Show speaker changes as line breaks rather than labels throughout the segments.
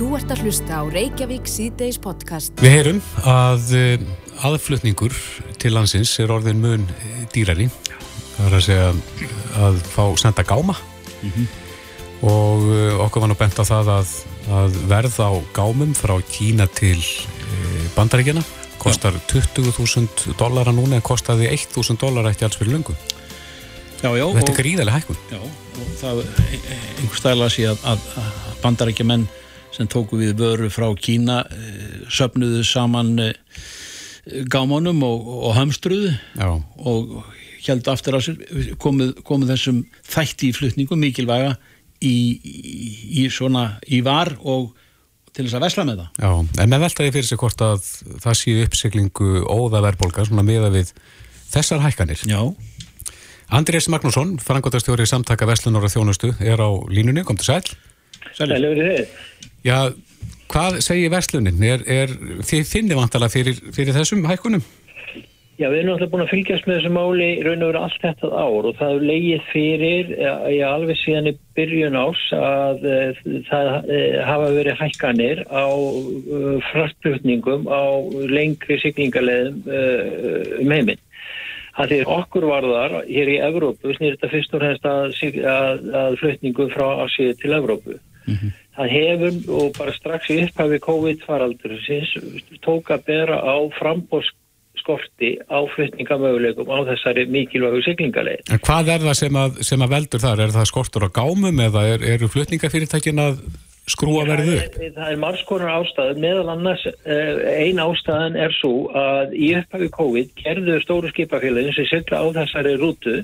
Þú ert að hlusta á Reykjavík síðdeis podcast.
Við heyrum að eh, aðflutningur til landsins er orðin mun eh, dýrari. Það er að segja að fá senda gáma og eh, okkur var nú bent á það að, að verð á gámum frá Kína til bandaríkjana kostar 20.000 dollara núna en kostaði 1.000 dollara ekki alls fyrir löngu.
Já, já,
Þetta er gríðarlega hækkun.
já, og það einhver stæla að sé að, að, að bandarækjumenn sem tóku við vöru frá Kína eh, söfnuðu saman eh, gámanum og, og hamstruðu og held aftur að sér komuð, komuð þessum þætti í flutningu mikilvæga í, í, í svona í var og til þess að vesla með það
já. En með veltaði fyrir sig hvort að það séu uppsiglingu óða verðbólga svona miða við þessar hækkanir.
Já,
Andrés Magnússon, frangotastjóri samtaka Veslunar og þjónustu, er á línunni, kom til sæl.
Sælir.
Já, hvað segir Veslunin? Er, er, þið finnir vantala fyrir, fyrir þessum hækkunum?
Já, við erum náttúrulega búin að fylgjast með þessu máli raun og veru allt þetta ár og það er leigið fyrir, já, alveg síðan í byrjun ás að uh, það uh, hafa verið hækkanir á uh, fraktflutningum á lengri siglingarleðum um heiminn. Það því okkur varðar hér í Evrópu snýr þetta fyrst og fremst að, að, að flutningu frá Asíu til Evrópu. Það hefur og bara strax í upphafi COVID-faraldursins tók að bera á frambóðskorti á flutningamöguleikum á þessari mikilvægu siglingarleið.
En hvað er það sem að, sem að veldur þar? Er það skortur á gámum eða er, eru flutningafyrirtækin að skrúa verðu upp?
Það er, það er margskonar ástæður, meðal annars eh, ein ástæðan er svo að í upphafi COVID gerðu stóru skipafélagin sem sigla á þessari rútu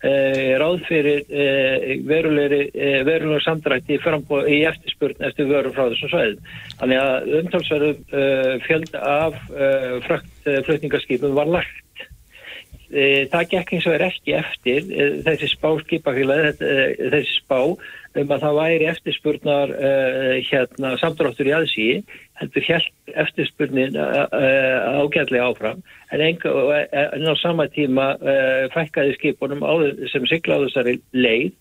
ráð fyrir eh, eh, verulegur samdrætti í, eftirspurn eftir vöru frá þessum svæðum. Þannig að umtalsverðum eh, fjölda af eh, frakt eh, flutningaskipum var lagt. Eh, það gekk eins og er ekki eftir eh, þessi spá skipafélagi, eh, þessi spá um að það væri eftirspurnar hérna samdráttur í aðsíi heldur hjælt eftirspurnin uh, uh, ágætlega áfram. En, enga, en á sama tíma fækkaði skipunum sem sigla á þessari leið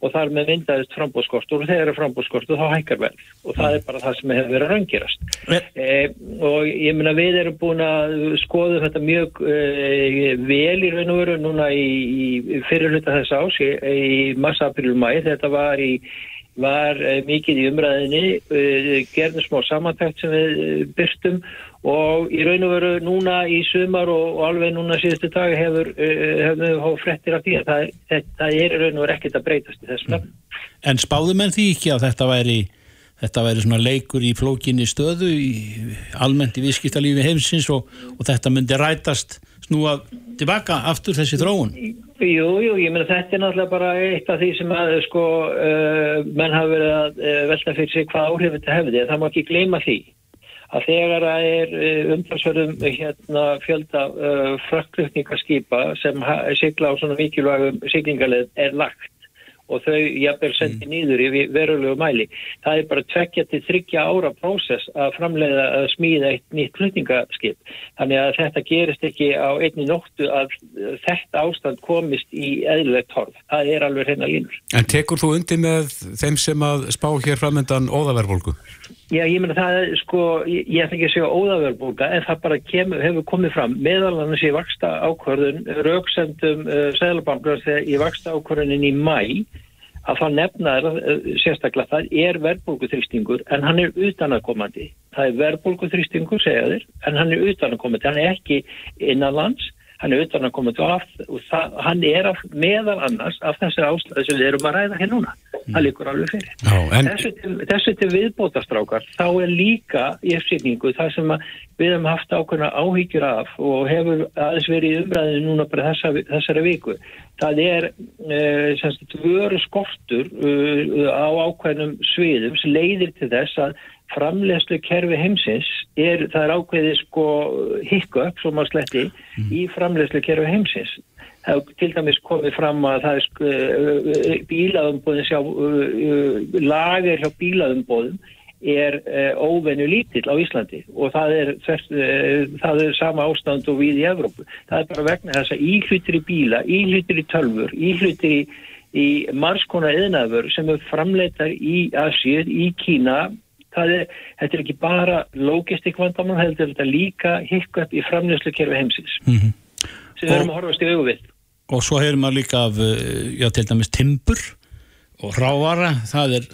og þar með myndaðist frambóðskortur og þegar er frambóðskortur þá hækkar verð. Og það er bara það sem hefur verið að raungerast. Eh, og ég meina við erum búin að skoða þetta mjög eh, vel í raun og veru núna í, í fyrirluta þess ás í, í massa april mæ þetta var í var eh, mikið í umræðinni eh, gerðum smá samantækt sem við eh, byrstum og í raun og veru núna í sumar og, alveg núna síðustu dag hefur, hefur við hóð frettir af því að það, það, er í raun og veru ekkert að breytast í þessum nefnum.
En spáðu menn því ekki að þetta væri þetta væri svona leikur í flókinni stöðu í, almennt í viðskiptalífi heimsins og, og þetta myndi rætast snúa tilbaka aftur þessi þróun
Jú, jú, ég meina þetta er náttúrulega bara eitt af því sem að sko uh, menn hafa verið að uh, velta fyrir sig hvað áhrif þetta hefði, það má ekki gleyma því að þegar það er uh, umtalsverðum hérna fjölda uh, frakklutningaskipa sem sigla á svona mikilvægum siglingarleð er lagt og þau jafnvel sendi nýður í verulegu mæli. Það er bara tvekja til þryggja ára prósess að framleiða að smíða eitt nýtt flutningaskip. Þannig að þetta gerist ekki á einni nóttu að þetta ástand komist í eðlilegt horf. Það er alveg hérna línur.
En tekur þú undir með þeim sem að spá hér framöndan óðaverðbólgu?
Já, ég meina það sko, ég, ætla ekki að segja óðaverðbólga en það bara kem, hefur komið fram meðal annars í vaksta ákvörðun rauksendum uh, seglabankar þegar í vaksta ákvörðunin í mæ að það nefnaður uh, sérstaklega það er verðbólguþrýstingur en hann er utanakomandi. Það er verðbólguþrýstingur segja þér en hann er utanakomandi, hann er ekki innanlands hann er utan að koma til af og það, hann er af, meðal annars af þessi ástæði sem við erum að ræða hér núna. Það líkur alveg fyrir.
Já, en
þessu til, þessu til viðbótastrákar þá er líka í uppsýningu það sem við hefum haft ákveðna áhyggjur af og hefur aðeins verið í umræðinu núna bara þessa, þessari viku. Það er uh, vöru skortur uh, á ákveðnum sviðum sem leiðir til þess að framlegslu kerfi heimsins er, það er ákveðið sko hiccup, svo maður sletti, í framlegslu kerfi heimsins. Það er til dæmis komið fram að það er sko, bílaðumbóðin sjá, lager hjá bílaðumbóðum er óvenju lítill á Íslandi og það er, það er sama ástand og við í Evrópu. Það er bara vegna þess að íhlutir í bíla, íhlutir í tölfur, íhlutir í, í margskona eðnaður sem er framleitar í Asíu, í Kína er, þetta er ekki bara logistik vandamál, heldur þetta líka hikkup í framlýslu kerfi heimsins
Mhm.
sem við erum að horfast í við.
og svo heyrum maður líka af eh, já, til dæmis timbur og rávara það er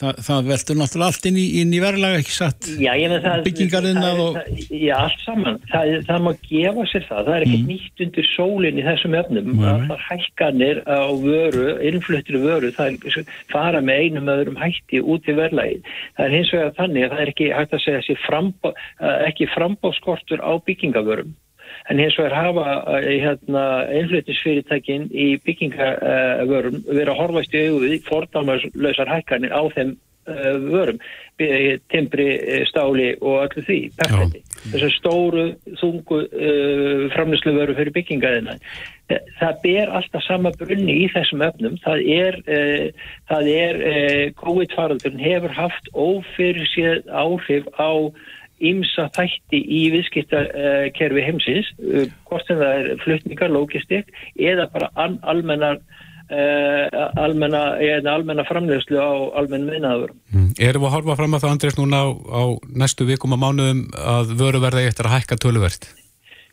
það, það veldur náttúrulega allt inn í, inn í verðlaga ekki satt
Já, ég með það...
Byggingariðnað
það-
og-
það- Já, allt saman. Það, það má gefa sér það. Það er ekkert nýtt undir sólinn í þessum efnum.
Mm. Nei.
Allar hækkanir á vöru, innfluttir vöru, það er fara með einum öðrum hætti út í verðlagið. Það er hins vegar þannig að það er ekki hægt að segja sér frambá, eh, ekki frambáskortur á byggingavörum. En hins vegar hafa eh, hérna, einflutnisfyrirtækin í byggingavörum verið að horfast í augu við fordálmarslausar hækkanir á þeim uh, vörum, B- timbri, eh, stáli og öllu því, perfetti. Þessar stóru, þungu framlýslu vöru fyrir byggingaðina. Það ber alltaf sama brunni í þessum öfnum. Það er, það er COVID-faraldurinn hefur haft ófyrir séð áhrif á ímsa þætti í viðskiptakerfi heimsins, uh, hvort sem það er flutningar, logistik eða bara almennar uh, almenna, almenna framlegslu á almenn vinnaður.
Mm. Erum við að horfa fram að það Andrés núna á, á næstu vikum og mánuðum að vöruverða eftir að hækka töluvert?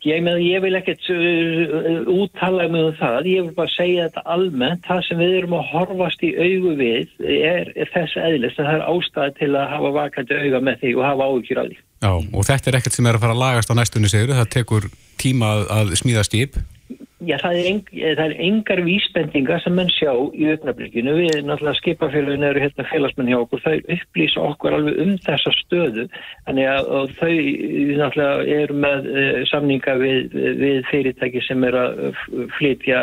Ég, með, ég vil ekkert uh, úttala mig um það, ég vil bara segja þetta almennt, það sem við erum að horfast í augu við er, er þess eðlist að það er ástæði til að hafa vakandi auga með því og hafa áhyggjur af því.
Já, og þetta er ekkert sem er að fara að lagast á næstunni segur, það tekur tíma að, að smíða skip.
Já, það er, eng, það er engar vísbendingar sem menn sjá í augnablikinu. Við, náttúrulega, skipafélagin eru hérna félagsmenn hjá okkur. Þau upplýsa okkur alveg um þessa stöðu. Þannig að þau náttúrulega eru með uh, samninga við, við fyrirtæki sem er að flytja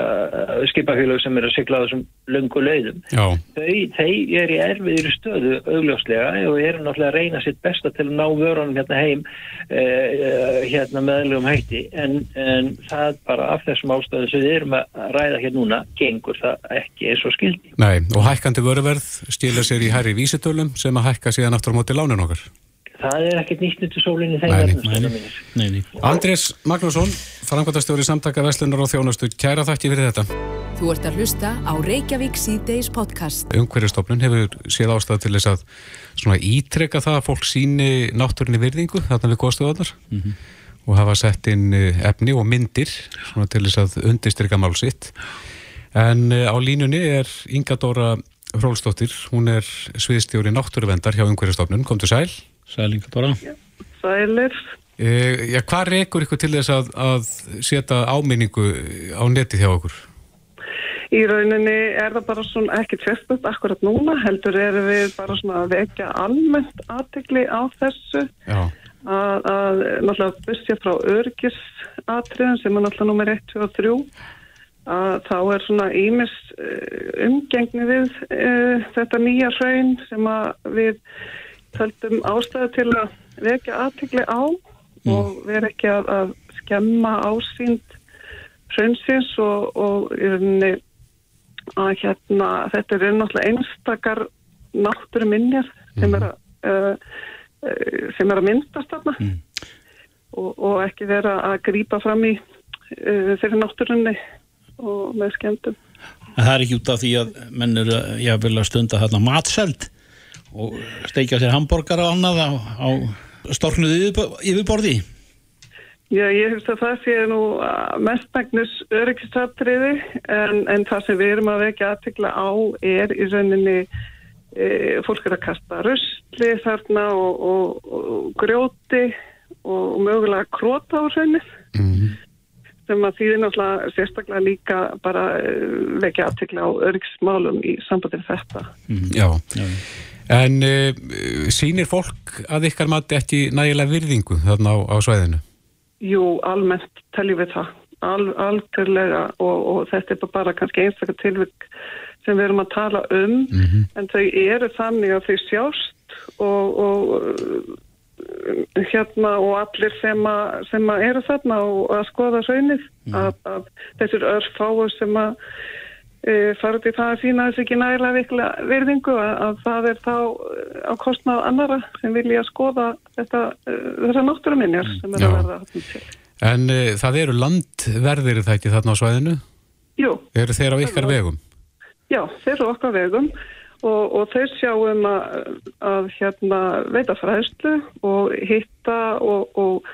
skipafélag sem er að sigla á þessum löngu leiðum. Þau, þau eru í erfiðri stöðu augljóslega og eru náttúrulega að reyna sitt besta til að ná vörunum hérna heim hérna meðlegum hætti en, en það bara af þessum ástæðu sem við erum að ræða hér núna gengur það ekki eins og skildi.
nei, og hækkandi vöruverð stila sér í herri vísitölum sem að hækka síðan aftur á móti lánin okkar.
Það er ekkert nýtt undir sólinni
nei. Andrés Magnússon, framkvæmtastjóri samtaka Veslunar og þjónustu, kæra þætti fyrir þetta.
Þú ert að hlusta á Reykjavík síðdeis podcast.
Umhverjastofnun hefur séð ástæð til þess að svona ítreka það að fólk síni náttúrinni virðingu þarna við góðstöðunar og hafa sett inn eh, efni og myndir svona til þess að undistrika mál sitt. En eh, á línunni er Inga Dóra Hrólsdóttir, hún er sviðstjóri náttúruvendar hjá Umhverjastofnun, kom til sæl.
Sælinga Dóra.
Sælir.
E, já, hvað rekur ykkur til þess að, að setja áminningu á neti hjá okkur?
Í rauninni er það bara svona ekkert sérstætt akkurat núna, heldur erum við bara svona að vekja almennt aðtegli á þessu
Já,
að, að náttúrulega busja frá örgisatriðin sem er náttúrulega nummer 1, 2 og 3 að þá er svona ímis umgengni við uh, þetta nýja hraun sem að við töldum ástæðu til að vekja aðtegli á og vera ekki að, að skemma ásýnd hraunsins og, og rauninni að hérna þetta er náttúrulega einstakar náttúru minjar sem er að uh, sem er að myndast þarna og, og ekki vera að grípa fram í uh, fyrir náttúrunni og með skemmtum.
Það er ekki út af því að menn eru að vil að stunda þarna matseld og steikja sér hambúrgar og annað á, á storknuðu yfirbo- yfirborði.
Já, ég hugsa að það sé nú mestmægnis öryggisatriði en, en það sem við erum að vekja aðtekla á er í rauninni fólk er að kasta rusli þarna og, og, og grjóti og, mögulega króta á raunin sem að þýðir náttúrulega sérstaklega líka bara uh, vekja aðtekla á öryggismálum í sambandi við þetta.
já. En uh, sýnir fólk að ykkar mati ekki nægilega virðingu þarna á, á svæðinu?
Jú, almennt teljum við það, Al, algjörlega og, og þetta er bara kannski einstakar tilvík sem við erum að tala um en þau eru þannig að þau sjást og, og uh, hérna og allir sem, að, sem að eru þarna og að skoða raunnið að, að þessir örfáu sem að e, fara í það að sína þess ekki nægilega virðingu að, að það er þá eh, á kostnað annara sem vilja skoða þetta, e, þessar náttúruminjar sem er
Já.
að verða þarna til.
En uh, það eru landverðir það ekki þarna á svæðinu?
Jú,
Eru þeir á ykkar vegum?
Já, þeir eru okkar vegum og, og þau sjáum að, að hérna, veita fræðslu og hitta og, og,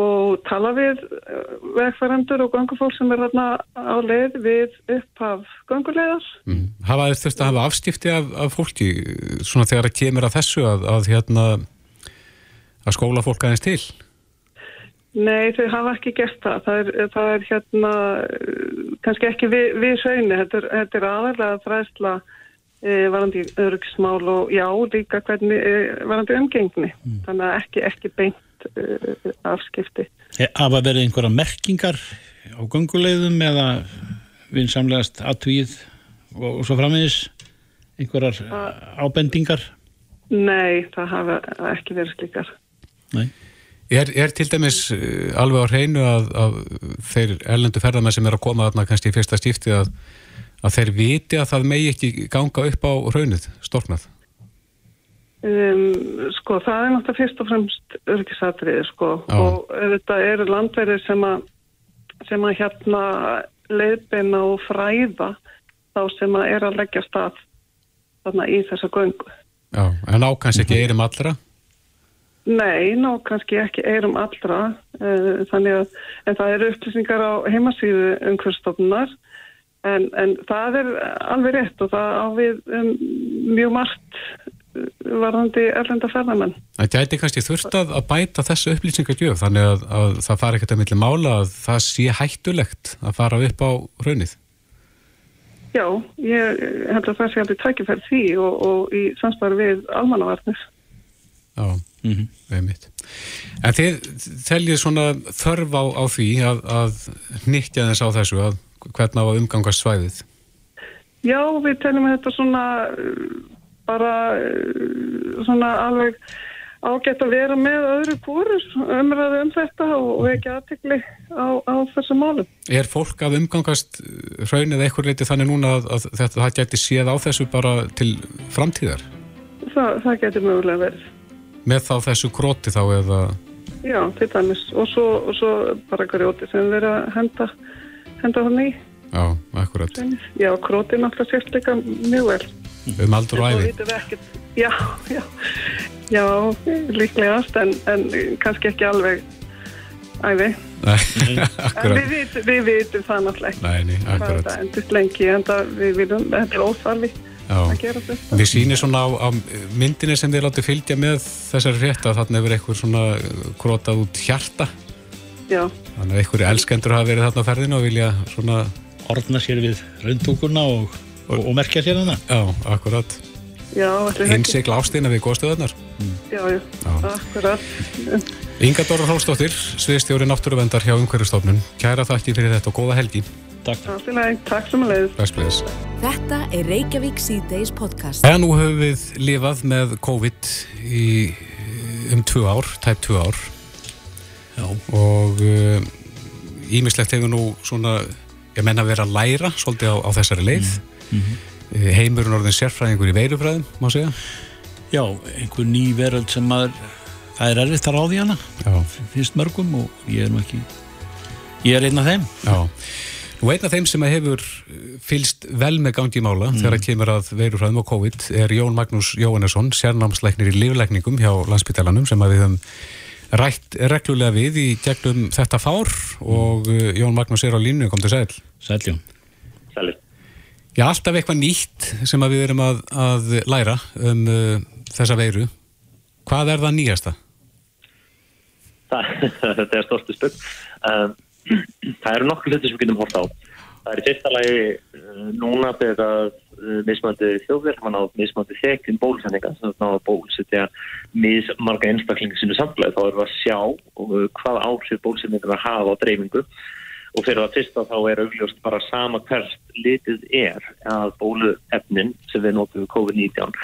og tala við eh, vegfærandur og gangufólk sem er hérna á leið við upphaf ganguleiðar.
Mm. Hafa þið þurft að hafa afskipti af, af fólki svona þegar það kemur að þessu að, að, hérna, að skóla fólk aðeins til?
Nei, þau hafa ekki gert það. Það er, það er hérna, kannski ekki við, við sveinu. Þetta er, þetta er aðalega fræðsla e, varandi örgismál og já, líka hvernig e, varandi umgengni. Mm. Þannig að ekki, ekki beint e, afskipti.
Hafa verið einhverja merkingar á gangulegðum eða vinsamlegast aðtvíð og, og svo framvegis einhverjar ábendingar?
Nei, það hafa ekki verið slikar.
Nei.
Er, er til dæmis uh, alveg á hreinu að, að þeir ellendu ferðarmenn sem er að koma þarna kannski í fyrsta stífti að, að þeir viti að það megi ekki ganga upp á raunuð, storknað?
Um, sko, það er náttúrulega fyrst og fremst örgisatriði, sko, Já. og þetta eru landverðir sem að sem að hérna leiðbeina og fræða þá sem að er að leggja stað þarna í þessa göngu.
Já, en ákans ekki eirum allra?
Nei, ná kannski ekki eirum allra, uh, þannig að, en það eru upplýsingar á heimasíðu umhverfstofnunar, en, en það er alveg rétt og það ávið um, mjög margt eh, varðandi erlenda ferðarmenn.
Það gæti kannski þurft að, bæta þessu upplýsingargjöf, þannig að, að það fara ekkert að milli mála að það sé hættulegt að fara upp á raunnið.
Já, ég held að það sé aldrei tækifærð því og, og í samstarfi við almannavarnir.
Já mm -hmm. en þið teljið svona þörf á, á því að, að nýttja þess á þessu að hvernig á að umgangast svæðið
Já, við teljum þetta svona bara svona alveg ágætt að vera með öðru kórus umræðu um þetta og ekki aðtikli á, á þessu málum.
Er fólk að umgangast hraunið eitthvað leiti þannig núna að, að þetta geti séð á þessu bara til framtíðar?
Það, það getur mögulega verið
með þá þessu króti þá eða?
Já, til dæmis. Og svo, og svo bara grjóti sem erum að henda henda hann í.
Já, akkurat.
Já, króti náttúrulega sést líka mjög vel.
Um aldur og æði
Já, já. Já, líklegast en, en kannski ekki alveg æði en við vitum, við vitum það náttúrulega ekki
Nei, nei, akkurat.
en það við vitum, þetta er óþarfi að gera þetta.
Við sýnir svona á, á myndinni sem þið látið fylgja með þessari frétta að þarna hefur eitthvað svona krótað út hjarta.
Já.
Þannig að einhverju elskendur hafa verið þarna á ferðinu og vilja svona...
Orna sér við raundtúkurna og, og, og merkja sér hana.
Já, akkurat.
Já,
Innsikla ástina við góðstöðunar.
Mm. Já, já, já, akkurat.
Inga Dóra Hróstóttir, sviðstjóri náttúruvendar hjá Umhverjastofnun. Kæra þakki fyrir þetta og góða helgi.
Takk.
Takk sem að leiðis.
Þetta er Reykjavík C-Days podcast.
Þegar nú höfum við lifað með COVID í um tvö ár, tæp tvö ár.
Já.
Og ímislegt uh, hefur nú svona, ég menna verið að læra svolítið á, á þessari leið. Mm -hmm. Heimurinn orðin sérfræðingur í veirufræðum, má segja.
Já, einhver ný veröld sem maður, það er erfitt að ráði hana.
Já.
Finnst mörgum og ég er nú ekki, ég er einn af þeim.
Já. Nú einn af þeim sem hefur fylst vel með gangi í mála mm. þegar það kemur að veirufræðum og COVID er Jón Magnús Jóhannesson, sérnámsleiknir í lífleikningum hjá landsbytalanum sem við höfum rætt reglulega við í gegnum þetta fár og mm. Jón Magnús er á línu, kom til sæl.
Sæl, Jón.
Sæl.
Já, alltaf eitthvað nýtt sem við erum að, að læra um uh, þessa veiru. Hvað er það nýjasta?
Það, þetta er stórstu spögg. Um, það eru nokkur hluti sem við getum hórt á. Það er í fyrsta lagi uh, núna þegar uh, mismandi þjóðverð, hann á mismandi þekkin bólusendinga, þannig að bólusetja mismarga einstaklingi sinu samfélagi, þá erum við að sjá uh, hvað áhrif bólusendingar hafa á dreifingu og fyrir það fyrsta þá er augljóst bara sama hvert litið er að bóluefnin sem við notum COVID-19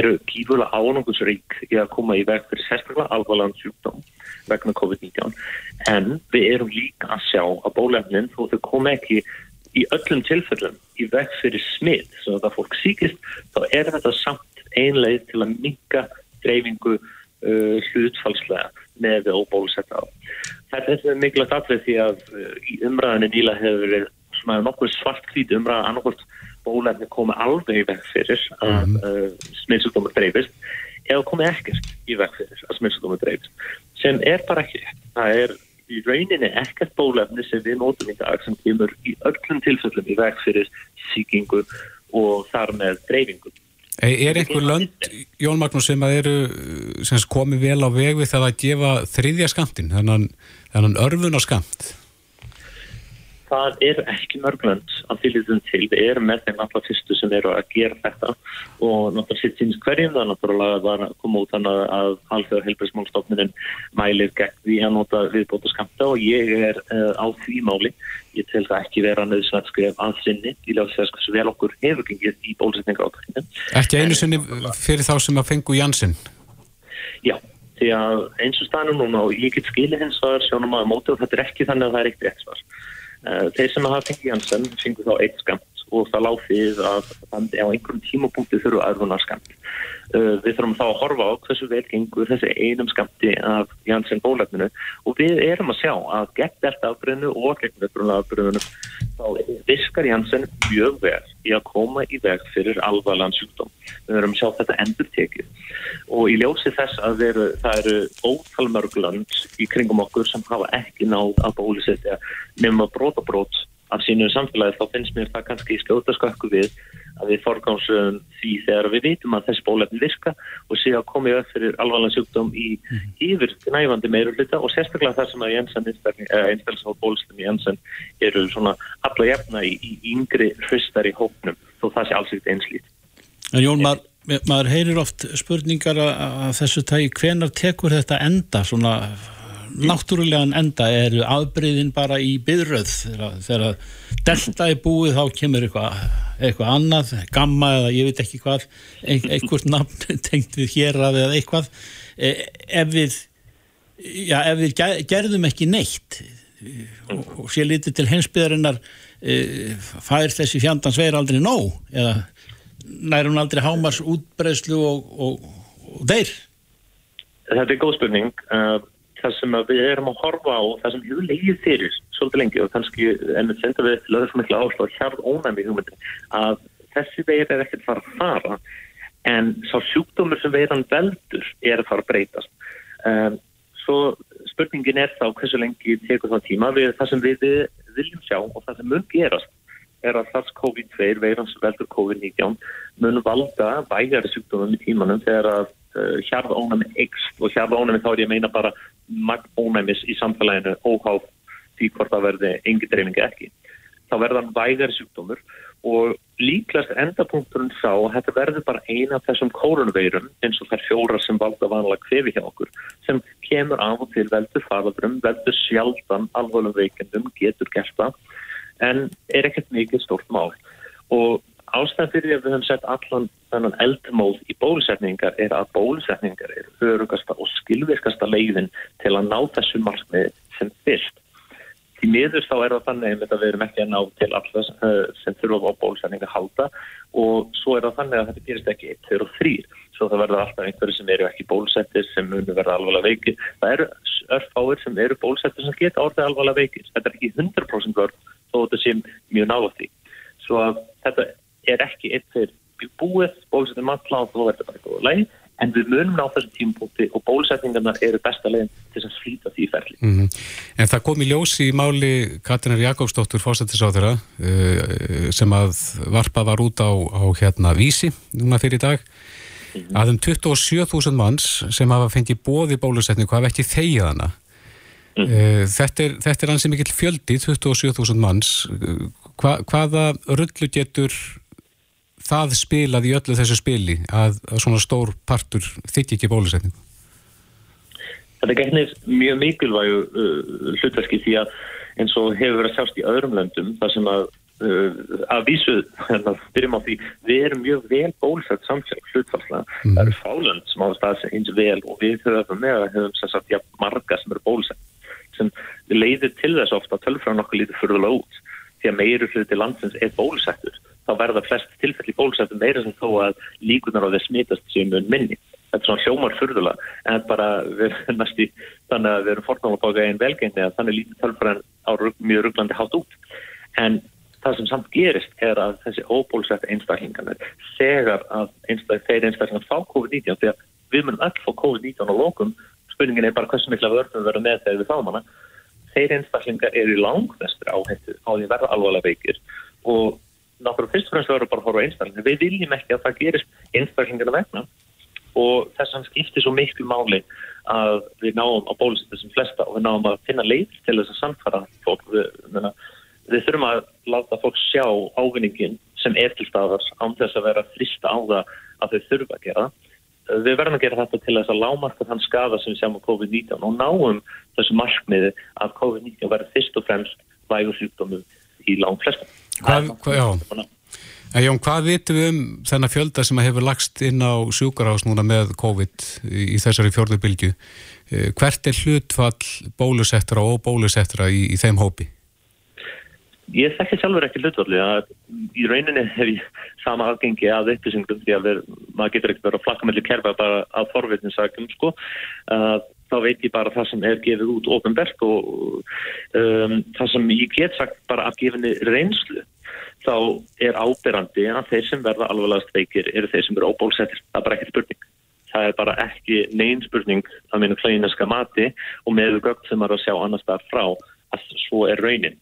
eru kýfulega ánangusrík í að koma í veg fyrir sérstaklega alvarlegan sjúkdóm vegna COVID-19. En við erum líka að sjá að bóluefnin þó þau kom ekki í öllum tilfellum í veg fyrir svo að það fólk síkist þá er þetta samt einleið til að minka dreifingu uh, hlutfalslega með og bólusetta á. Þetta er mikilvægt afleið því að í umræðinu nýla hefur verið svona nokkuð svart hvít umræða annarkort bólefni komi alveg í veg fyrir að mm. uh, smittsjúkdómar dreifist eða komi ekkert í veg fyrir að smittsjúkdómar dreifist sem er bara ekki. Það er í rauninni ekkert bólefni sem við nótum í dag sem kemur í öllum tilfellum í veg fyrir síkingu og þar með dreifingu.
Er einhver lönd, Jón Magnús, sem að eru sem komið vel á veg við það að gefa þriðja skamtin, þannig að örfun á skamt?
Það er ekki mörglönd að fylgjum til, við erum með þeim allra fyrstu sem eru að gera þetta. Og náttúrulega sitt síns hverjum það. Náttúrulega var að koma út þannig að halvþjóða helbriðsmálstofnunin mælir gegn því að nota viðbóta skamta og ég er uh, á því máli. Ég tel það ekki vera nöðsvægt skrif að sinni. Í ljóðsvegs hversu vel okkur hefur gengið í bólusetninga átakinu.
Ekki einu sinni fyrir þá sem að fengu Jansson?
Já, því að eins og stanum núna og ég get skilið hins að sjónum að móti og þetta er ekki þannig að það er eitt rétt svar þeir sem hafa fengið Janssen fengur þá eitt skamt og það lág fyrir að á einhverjum tímapunkti þurfu aðrunar skamt. Uh, við þurfum þá að horfa á hversu vel gengur þessi einum skamti af Janssen bólefninu og við erum að sjá að gegn þetta afbreyðinu og gegn þetta afbreyðinu þá viskar Janssen mjög vel í að koma í veg fyrir alvarlegan sjúkdóm. Við verum að sjá þetta endur tekið og í ljósi þess að veru, það eru ótalmörgland í kringum okkur sem hafa ekki náð að bólusetja nema brótabrót af sínu samfélagi þá finnst mér það kannski í skjótaskakku við að við forgámsum því þegar við vitum að þessi bólefni virka og sé að í öll fyrir alvarlega sjúkdóm í mhm. yfir næfandi meirur hluta og sérstaklega það sem að Jensen einstaklega á bólstum í Jensen eru svona alla jefna í, í yngri hristar í hópnum þó það sé alls ekkert einslít.
En Jón, maður, maður heyrir oft spurningar að þessu tægi hvenar tekur þetta enda svona náttúrulegan enda eru afbreyðin bara í byðröð þegar delta er búið þá kemur eitthvað eitthva annað, gamma eða ég veit ekki hvað einhvert nafn tengt við hér að eða eitthvað. E, ef við já, ef við gerðum ekki neitt og sé litið til hensbyðarinnar e, fær þessi fjandans veir aldrei nóg eða nærum aldrei hámars útbreyslu og, og, og þeir?
Þetta er góð spurning. Og uh, það sem við erum að horfa á það sem hefur leiðið fyrir svolítið lengi og kannski en við sendum við löður svo miklu áslá hjarð ónæmi hugmyndin að þessi veir er ekkert fara að fara en sá sjúkdómur sem veiran veldur er að fara að breytast. Um, svo spurningin er þá hversu lengi tekur það tíma? Við það sem við viljum sjá og það sem mun gerast er að þess COVID-2 veiran sem veldur COVID-19 mun valda vægari sjúkdómum í tímanum þegar að uh, hjarðónami ykst og hjarðónami þá er ég að meina bara magnónæmis í samfélaginu óháð því hvort það verði engi dreifingi ekki. Þá verðan vægar sjúkdómur og líklast endapunkturinn sá að þetta verður bara eina af þessum kórunveirum eins og þær fjóra sem valda vanlega kvefi hjá okkur sem kemur af og til veldur farðurum, veldur sjaldan alvölu veikendum, getur það en er ekkert mikið stort mál og ástæðan fyrir að við höfum sett allan þannan eldmóð í bólusetningar er að bólusetningar er örugasta og skilvirkasta leiðin til að ná þessu markmið sem fyrst. Í miður þá er það þannig að við erum ekki að ná til alltaf eh, sem þurfa á bólusetninga halda og svo er það þannig að þetta gerist ekki 1, 2 og 3. Svo það verður alltaf einhverju sem eru ekki bólusettir sem munu verða alvarlega veikir. Það eru örfáir sem eru bólusettir sem geta orðið alvarlega veikir. Þetta er ekki 100% vörð þó þetta sé mjög nála því. Svo að þetta er ekki fyrir búið, bólusetning matla og þú verður bara góða leið en við munum ná þessum tímpunkti og bólusetningarna eru besta leginn til að slíta því ferli. Mm -hmm.
En það kom í ljósi í máli Katinar Jakobsdóttur fósættisáþurra uh, sem að varpa var út á, á hérna vísi núna fyrir dag mm -hmm. að um 27.000 manns sem hafa fengið bóði bólusetningu hafa ekki þegið hana. Mm -hmm. þetta er, er ansið mikill fjöldi, 27.000 manns. Hva, hvaða rullu getur það spilað í öllu þessu spili að, að svona stór partur þykki ekki bólusetningu?
Þetta gegnir mjög mikilvægu uh, hlutverki því að eins og hefur verið að sjást í öðrum löndum þar sem að uh, að vísu, því við erum mjög vel bólusett samfélag hlutfalslega, mm. það eru fálönd sem á stað eins vel og við höfum með að höfum sem sagt, já, marga sem eru bólusett sem leiðir til þess ofta tölfræðan okkur lítið fyrðulega út því að meiru hluti landsins er bólusettur þá verða flest tilfelli bólusettum meira sem þó að líkunar á þess smitast sem mun minni. Þetta er svona hljómar fyrðulega en bara við erum næst í þannig að við erum fornála baka einn velgengni að þannig lítið tölfræðin á mjög rugglandi hátt út. En það sem samt gerist er að þessi óbólusett einstaklingarnir þegar að einstak, þeir einstaklingar fá COVID-19 því að við munum öll fá COVID-19 á lókum spurningin er bara hversu mikla vörðum við verðum með þegar við fáum hana þeir einstaklingar eru í langvestri áhættu á því verða alvarlega veikir og náttúrulega fyrst og fremst verður bara að horfa á einstaklingar við viljum ekki að það gerist einstaklingarna vegna og þess að skipti svo miklu máli að við náum á bólusettu sem flesta og við náum að finna leið til þess að samfara fólk við, menna, við þurfum að láta fólk sjá ávinningin sem er til staðars án þess að vera frista á það að þau þurfa að gera. Við verðum að gera þetta til þess að lámarka þann skafa sem við sjáum á COVID-19 og náum þessu markmiði að COVID-19 verður fyrst og fremst vægur sjúkdómu í lang flesta.
Hvað, hvað, já. En Jón, hvað vitum við um þennan fjölda sem hefur lagst inn á sjúkarhás núna með COVID í þessari fjörðu bylgu? Eh, hvert er hlutfall bólusettra og bólusettra í, í þeim hópi?
Ég þekki sjálfur ekki hlutvalli að í rauninni hef ég sama aðgengi að upplýsingum því að við, maður getur ekki bara að flakka mellir kerfa bara að forvitninsakum sko uh, þá veit ég bara það sem er gefið út ofinbert og um, það sem ég get sagt bara af gefinni reynslu þá er áberandi að þeir sem verða alvegast veikir eru þeir sem eru óbólsettir, það er bara ekkert spurning. Það er bara ekki neyn spurning að minna klæinaska mati og með gögn sem er að sjá annars þar frá að svo er raunin.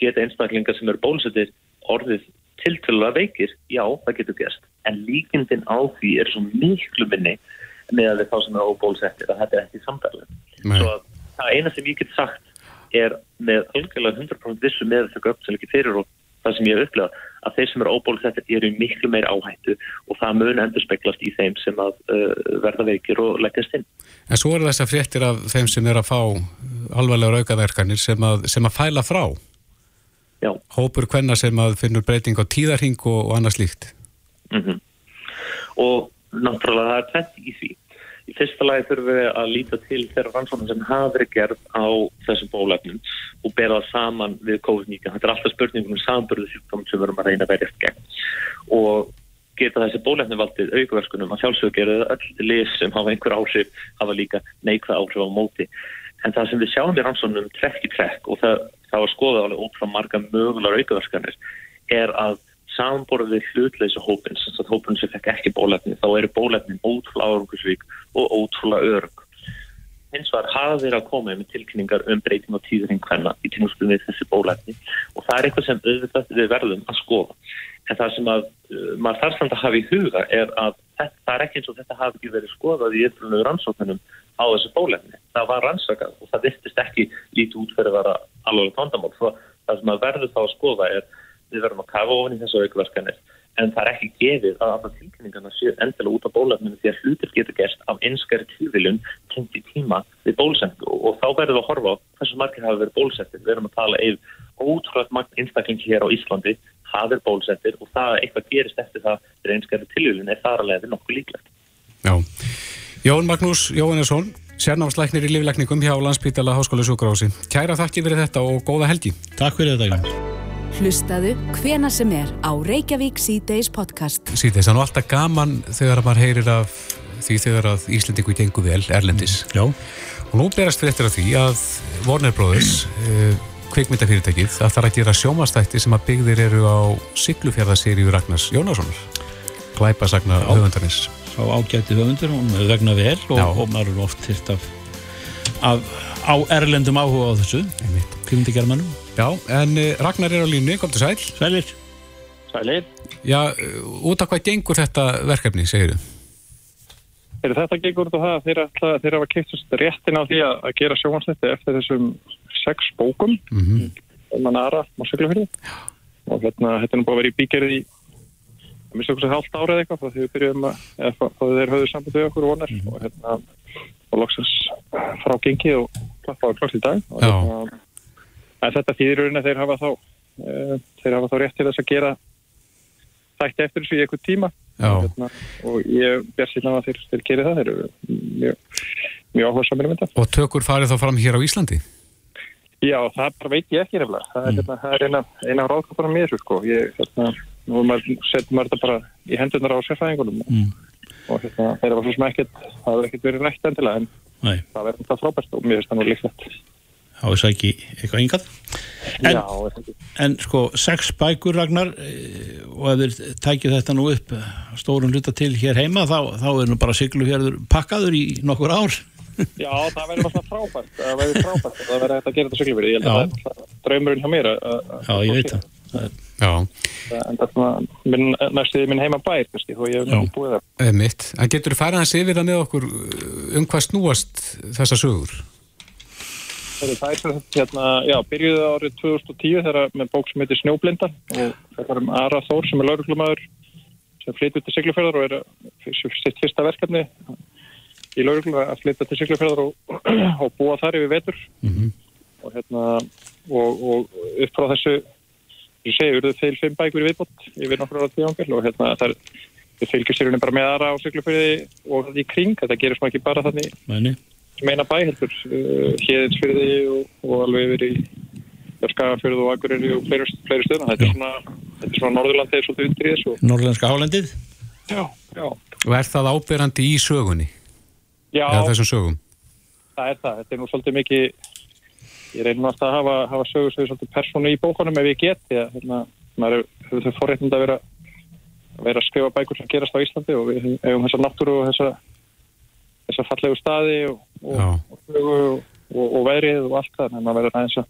Geta einstaklingar sem eru bólusettir orðið tiltölulega veikir, já, það getur gerst. En líkindin á því er svo miklu minni með þá sem eru óbólusettir að þetta er ekki samtæðilega. Svo að það eina sem ég get sagt er með algjörlega 100% vissu með þessu göpp sem ekki fyrir og það sem ég hef upplegað að þeir sem eru óbólusettir eru miklu meir áhættu og það mun endur speklast í þeim sem að uh, verða veikir og leggjast inn.
En svo eru þess að fréttir af þeim sem er að fá alvarlega aukaverkanir sem að, sem að fæla frá
Já.
hópur hvenna sem að finnur breyting á tíðarhing og, og annað slíkt
mm -hmm. og náttúrulega það er tveit í því. Í fyrsta lagi þurfum við að líta til þeirra rannsóknum sem hafa verið gerð á þessum bólefnum og bera það saman við COVID-19. Þetta er alltaf spurningum um samanbörðu sjúkdóm sem við erum að reyna að verja eftir gegn. Og geta þessi bólefni valdið aukaverskunum að sjálfsögur gera öll lis sem hafa einhver áhrif hafa líka neikvæð áhrif á móti. En það sem við sjáum í rannsóknum trekk í trekk og það það var skoðað alveg út frá marga mögulegar aukaverskanir er að samborðið hlutleysu hópin sem það hópin sem fekk ekki bólefni þá eru bólefnin ótrúlega árangusvík og ótrúlega örg hins var hafa þeirra að koma með tilkynningar um breyting á tíðurinn hvenna í tímúskum við þessi bólefni og það er eitthvað sem auðvitað við verðum að skoða en það sem að uh, maður þarf samt að hafa í huga er að þetta, það er ekki eins og þetta hafi ekki verið skoðað í yfirlega rannsóknunum á þessu bólefni. Það var rannsakað og það virtist ekki lítið út fyrir að vera alveg vandamál. Það sem að verður þá að skoða er við verðum að kafa ofin í þessu aukverðskanir en það er ekki gefið að alla tilkynningarna séu endilega út á bólefninu því að hlutir getur gerst af einskari tíðviljum tengt í tíma við bólsengu og þá verður við að horfa á hversu margir hafa verið bólsettir. Við erum að tala yfir ótrúlega margt einstaklingi hér á Íslandi hafið bólsettir og það eitthvað gerist eftir það þegar einskari tilvílun er þar alveg nokkuð líklegt.
Já. Jón Magnús Jóhannesson, sérnámslæknir í liflækningum hjá Landspítala Háskóla Sjúkrási. Kæra þakki fyrir þetta og góða helgi.
Takk fyrir þetta, Jón.
Hlustaðu hvena sem er á Reykjavík C-Days podcast.
Síðan, það er nú alltaf gaman þegar maður heyrir af því þegar að Íslandingu gengur vel, Erlendis.
Já.
Og nú berast við eftir að því að Warner Brothers... Mm. Uh, kveikmyndafyrirtækið að það er að gera sjómastætti sem að byggðir eru á Siglufjörðaseríu Ragnars Jónássonar glæpasagna höfundarins
Sá ágætti höfundur, hún vegna vel og, og maður er oft hirt af, af á erlendum áhuga á þessu kveikmyndagermanum
Já, en uh, Ragnar er á línu, kom til sæl
Sælir.
Sælir.
Já, uh, út af hvað gengur þetta verkefni, segir þú?
Þetta gengur út á það að þeir hafa keittast réttin á því að gera sjómastætti eftir þessum sex bókum. Mm -hmm. um að nara á Siglufjörði og hérna, þetta er nú vera í bíkerið í að mista okkur sér halvt árið eitthvað þá við byrjuðum að, eða þá þeir höfðu samband við okkur vonar mm -hmm. og hérna og loksast frá gengi og klappaði klart í dag. Og hérna, en þetta þýðirurinn að þeir hafa þá e, þeir hafa þá rétt til þess að gera þætti eftir þessu í eitthvað tíma hérna, og ég ber síðan að þeir, þeir gerir það þeir eru mjög, mjög áhuga saman um þetta
Og tökur farið þá fram hér á Íslandi?
Já, það veit ég ekki nefnilega. Það er, mm. hérna, það er eina, eina ráðkaparar mér, sko. Ég, hérna, nú setjum maður þetta bara í hendunar á sérfæðingunum mm. og hérna, þeir var svo sem ekkert, það hefur ekkert verið rætt endilega, en Nei. það verður þetta frábært og mér finnst það nú líklegt.
Þá er það ekki eitthvað yngad en, en sko sex bækur Ragnar eh, og ef þeir tækju þetta nú upp eh, stórum hluta til hér heima þá, þá er nú bara siglufjörður pakkaður í nokkur ár.
Já, það verður bara frábært, það verður frábært, það verður hægt að gera þetta siglifyrir, ég held að það er náttúrulega draumurinn hjá mér að- að-
Já, ég veit það,
Já,
En það er svona, minn, næstuði minn heima bær, kannski, þó ég hef
Já.
ekki búið það.
En getur þú farið hans yfir það með okkur um hvað snúast þessar sögur?
Það er sem sagt, hérna, já, byrjuði árið 2010 þegar með bók sem heitir Snjóblinda og það var um Ara Þór sem er lauruglumæður sem flyttur til Siglufjörðar og er að- sitt fyrsta verkefni í lauruglu að flytja til Siglufjörðar og, og búa þar yfir vetur. Og hérna og, og upp frá þessu ég segi, urðu þeir fimm bækur í viðbót yfir nokkur ára tíðangel og hérna það er við fylgjum sér bara með Ara á Siglufjörði og það í kring, þetta gerir svona ekki bara þannig meina bæ heldur uh, Héðinsfyrði og, og alveg yfir í Skagafjörðu og Akureyri og fleiri, fleiri stöðuna þetta er svona, þetta er svona Norðurlandið er svolítið undir í þessu.
Norrlenska hálendið?
Já, já,
Og er það áberandi í sögunni?
já.
Eða þessum sögum?
það er það, þetta er nú svolítið mikið ég reynum alltaf að hafa, hafa sögur sem er svolítið persónu í bókunum ef ég get því að hérna, maður hefur þau forréttind að vera að vera að skrifa bækur sem gerast á Íslandi og við hefum þessa náttúru og þessa þessa fallegu staði og, og,
Já.
og, og, og, og allt það, að maður verður aðeins að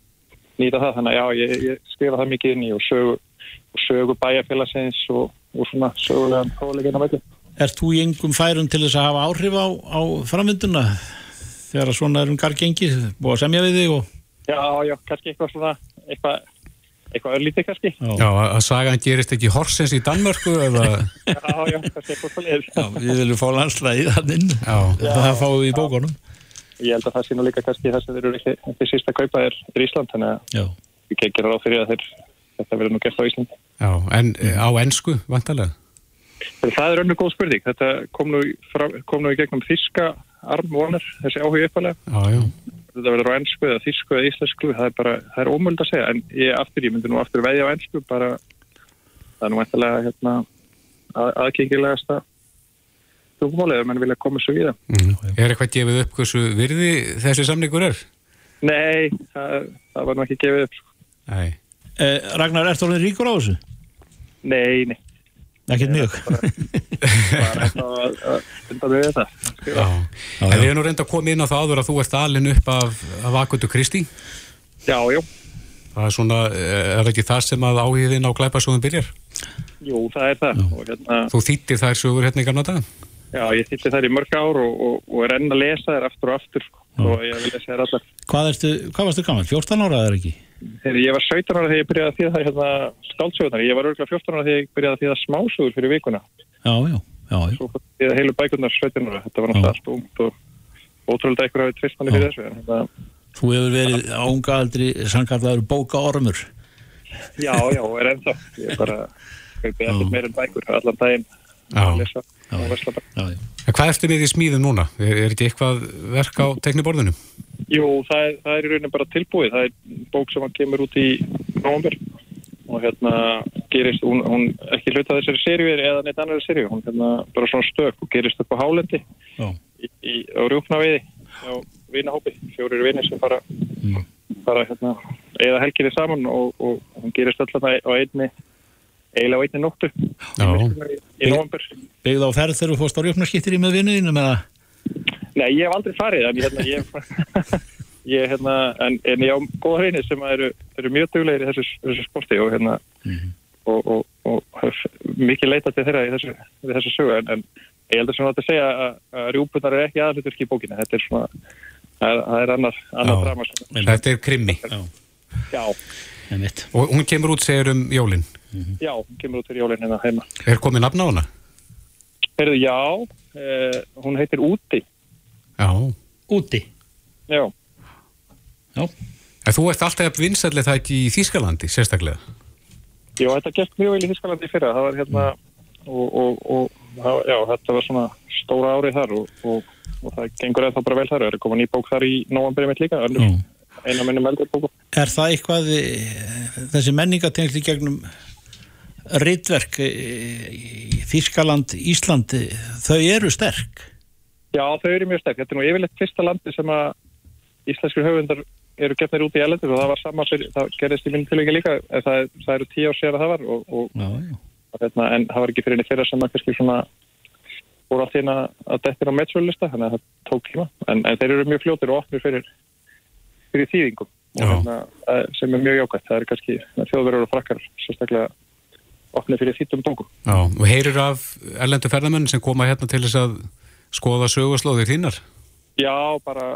nýta það, þannig að já, ég, ég skrifa það mikið inn í og sögu, og sögu bæjarfélagsins og, og svona sögulegan fróðleikina veitir.
Ert þú í engum færum til þess að hafa áhrif á, á framvinduna þegar að svona er um gargengi búið að semja við þig og
Já, já, kannski eitthvað svona, eitthvað, eitthvað örlítið kannski.
Já, að sagan gerist ekki horsens í Danmörku eða...
Já, já, kannski eitthvað svo leiðis.
Já, við viljum fá landslæðið hann inn
Já,
það fáum við í bókunum
Ég held að það sé nú líka kannski það sem þeir eru ekki, ekki síst að kaupa er, er Ísland, þannig að við gera ráð fyrir að þeir, þetta verður nú gert á Ísland.
já, en eh, á ensku, vantarlega?
Það er önnur góð spurning. Þetta kom nú, frá, kom nú í gegnum þíska armvonar, þessi áhuga uppalega.
Já, já,
Þetta verður á ennsku eða þísku eða íslensku, það er bara, það er ómöld að segja. En ég aftur, ég myndi nú aftur veðja á ennsku, bara, það er nú eftirlega, hérna, að, aðgengilegasta tungumálið, ef mann vilja koma svo í það.
mm. Er eitthvað gefið upp hversu virði þessi samningur er?
Nei, það, það var nú ekki gefið upp. sko.
Nei,
eh, Ragnar, ert orðin ríkur á þessu?
Nei, nei,
Ekkert mjög
bara eitthvað að, að undan við þetta.
já. En við erum nú reynda að koma inn á það áður að þú ert alin upp af, af Akutu Kristi.
Já, já,
Það er svona, eh, er ekki það sem að áhigðin á glæpasögum byrjar?
jú, það er það. Og hérna,
Þú þýttir þær sögur hérna í gamla dag?
Já, ég þýtti þær í mörg ár og, og, og er enn að lesa þær aftur og aftur og ég vil lesa þær allar.
Hvað, ertu, hvað varstu gaman? 14 ára eða ekki?
Þegar ég var 17 ára þegar ég byrjaði að þýða það hérna skáldsögurnar. Ég var örgulega 14 ára þegar ég byrjaði að þýða smásögur fyrir vikuna.
Já, já, já, já.
Svo að þýða heilu bækurnar 17 ára. Þetta var náttúrulega allt ungt og ótrúlega eitthvað hafið tvist manni fyrir þessu. Þetta,
Þú hefur verið á unga aldri sannkallaður bókaormur
já, já, er ennþá. Ég bara
Já.
að lesa og vesla bara.
Já, já
hvað ertu með í smíðum núna? Er, er ekki eitthvað verk á tekniborðinu?
Jú, það er, það er í rauninni bara tilbúið. Það er bók sem hann kemur út í nóvambur og hérna gerist, hún, hún ekki hluta þessari seríu eða neitt annari seríu, hún hérna bara svona stök og gerist upp á hálendi
Já,
í, í, á rjúknaviði á vinahópi, fjórir vinir sem fara, fara hérna, eða helginni saman og, og hún gerist alltaf á einni eiginlega á einni nóttu. Í, í nóvambur.
byggð á ferð þegar þú fórst á rjöfnarskiptir í með vinnuðinu með það
Nei, ég hef aldrei farið en ég, hérna, ég, ég hérna, en, en ég á góða hreini sem eru, eru mjög duglegir í þessu, þessu sporti og hérna og, og, og hef mikið leitað til þeirra í þessu, í þessu sögu en, en ég heldur sem að þetta segja að, að rjúpunar er ekki aðluturki í bókina þetta er svona, það, er annar, annar drama
Þetta er krimmi.
Já,
já,
einmitt.
Og hún kemur út, segir um jólin.
já, hún kemur út fyrir jólinn hérna heima.
Er komið nafn á hana?
Heyrðu, já, eh, hún heitir Úti.
Já.
Úti.
Já,
Já,
En þú ert alltaf vinsallið það ekki í Þýskalandi, sérstaklega?
já, þetta gekk mjög vel í Þískalandi í fyrra, það var hérna og, og, og það- já, þetta var svona stóra árið þar og, og, og það gengur eða bara vel þar, það er komið ný bók þar í nóvamberi mitt líka, eldri bóku
Er það eitthvað eh, þessi menningatengli gegnum ritverk eh, Þískaland, Ísland eh, þau eru sterk.
Já, þau eru mjög sterk. Þetta er nú yfirleitt fyrsta landi sem að íslenskur höfundar eru getnir út í elendur og það var sama fyrir, það gerðist í minn tilvægi líka það, það eru tíu ár sér að það var og, og
Já, já.
hérna, en það var ekki fyrir henni fyrir sem að kannski svona voru allt hérna að dettir á meðsvöldlista þannig að það tók tíma. En, en þeir eru mjög fljótir og opnir fyrir, fyrir þýðingum. Hérna, eh, sem er mjög jákvæmt það er kannski þjóðverður og frakkar sérstaklega opnir fyrir þýttum bókum
Já, og heyrir af erlendu ferðamenn sem koma hérna til þess að skoða sögurslóðir þínar?
Já, bara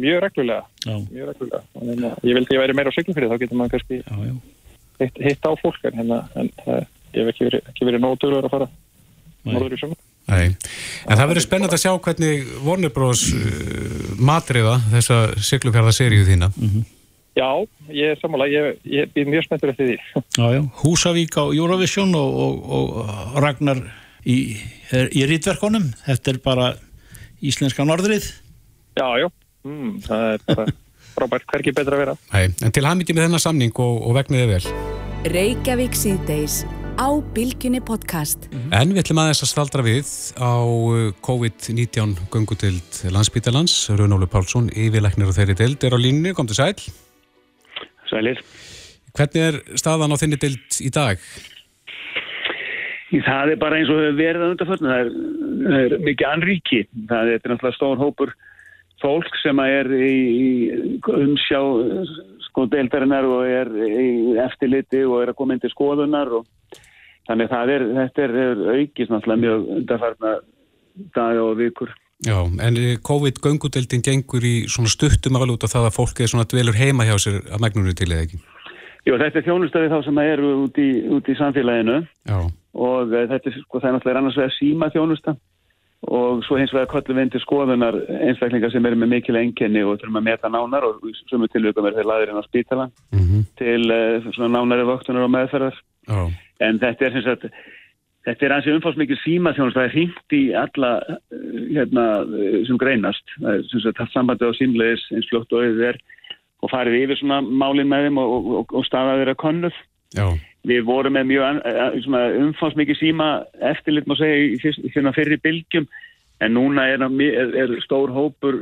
mjög reglulega
Já,
mjög reglulega hérna, ég vildi að ég væri meira á siglum fyrir þá getur maður kannski
já, já.
hitt, hitt á fólk en, hérna, en það, ég hef ekki verið, ekki verið nótuður að fara norður í sömur
Nei, en það verður spennandi að sjá hvernig Warner Bros. Uh, matriða þessa siglufjörðaseríu þína.
Já, ég er sammála, ég, ég býð mjög spenntur eftir því
já, já. Húsavík á Eurovision og, og, og Ragnar í, í rítverkonum. Þetta er bara íslenska norðrið.
Já, já, mm, það er bara frábært, hverki betra að vera
Nei, en til hamingi með þennan samning og, og vegniði vel.
Reykjavík síðdeis á Bilginni podcast.
En við ætlum aðeins að staldra við á uh, COVID-19 göngudild landsbítalans. Rúnólu Pálsson, yfirleiknir og þeirri dild, er á línni, kom til sæl.
Sælir.
Hvernig er staðan á þinni dild í dag?
Það er bara eins og hefur verið að undarförna. Það er, það er mikið anríki. Það er náttúrulega stór hópur fólk sem er í, í umsjá sko deildarinnar og er í eftirliti og er að koma inn til skoðunar og þannig að það er, þetta er, aukist náttúrulega mjög undarförna daga og vikur.
Já, en uh, COVID-göngudildin gengur í svona stuttum af það að fólk er svona dvelur heima hjá sér að megnunni til eða ekki.
Jú, þetta er þjónustöði þá sem að eru út í, út í samfélaginu.
Já,
og uh, þetta er sko það er náttúrulega annars vegar síma þjónusta og svo hins vegar kollum við inn til skoðunar einstaklingar sem eru með mikil enginni og þurfum að meta nánar og sumu tilvíkum er þeir laðir inn á spítala
mm
til uh, svona nánari vöktunar og meðferðar.
Já,
en þetta er sem sagt þetta er ansið umfásmikið síma þjónust það er hringt í alla uh, hérna uh, sem greinast. Það er sem sagt haft sambandi á sínleis eins fljótt og auðvið er og farið yfir svona málin með þeim og, og, og staðað þeirra konnuð
já,
Við vorum með mjög uh, umfangsmikið síma eftirlit má segja í fyrst- í svona fyrri bylgjum. En núna er, er, stór hópur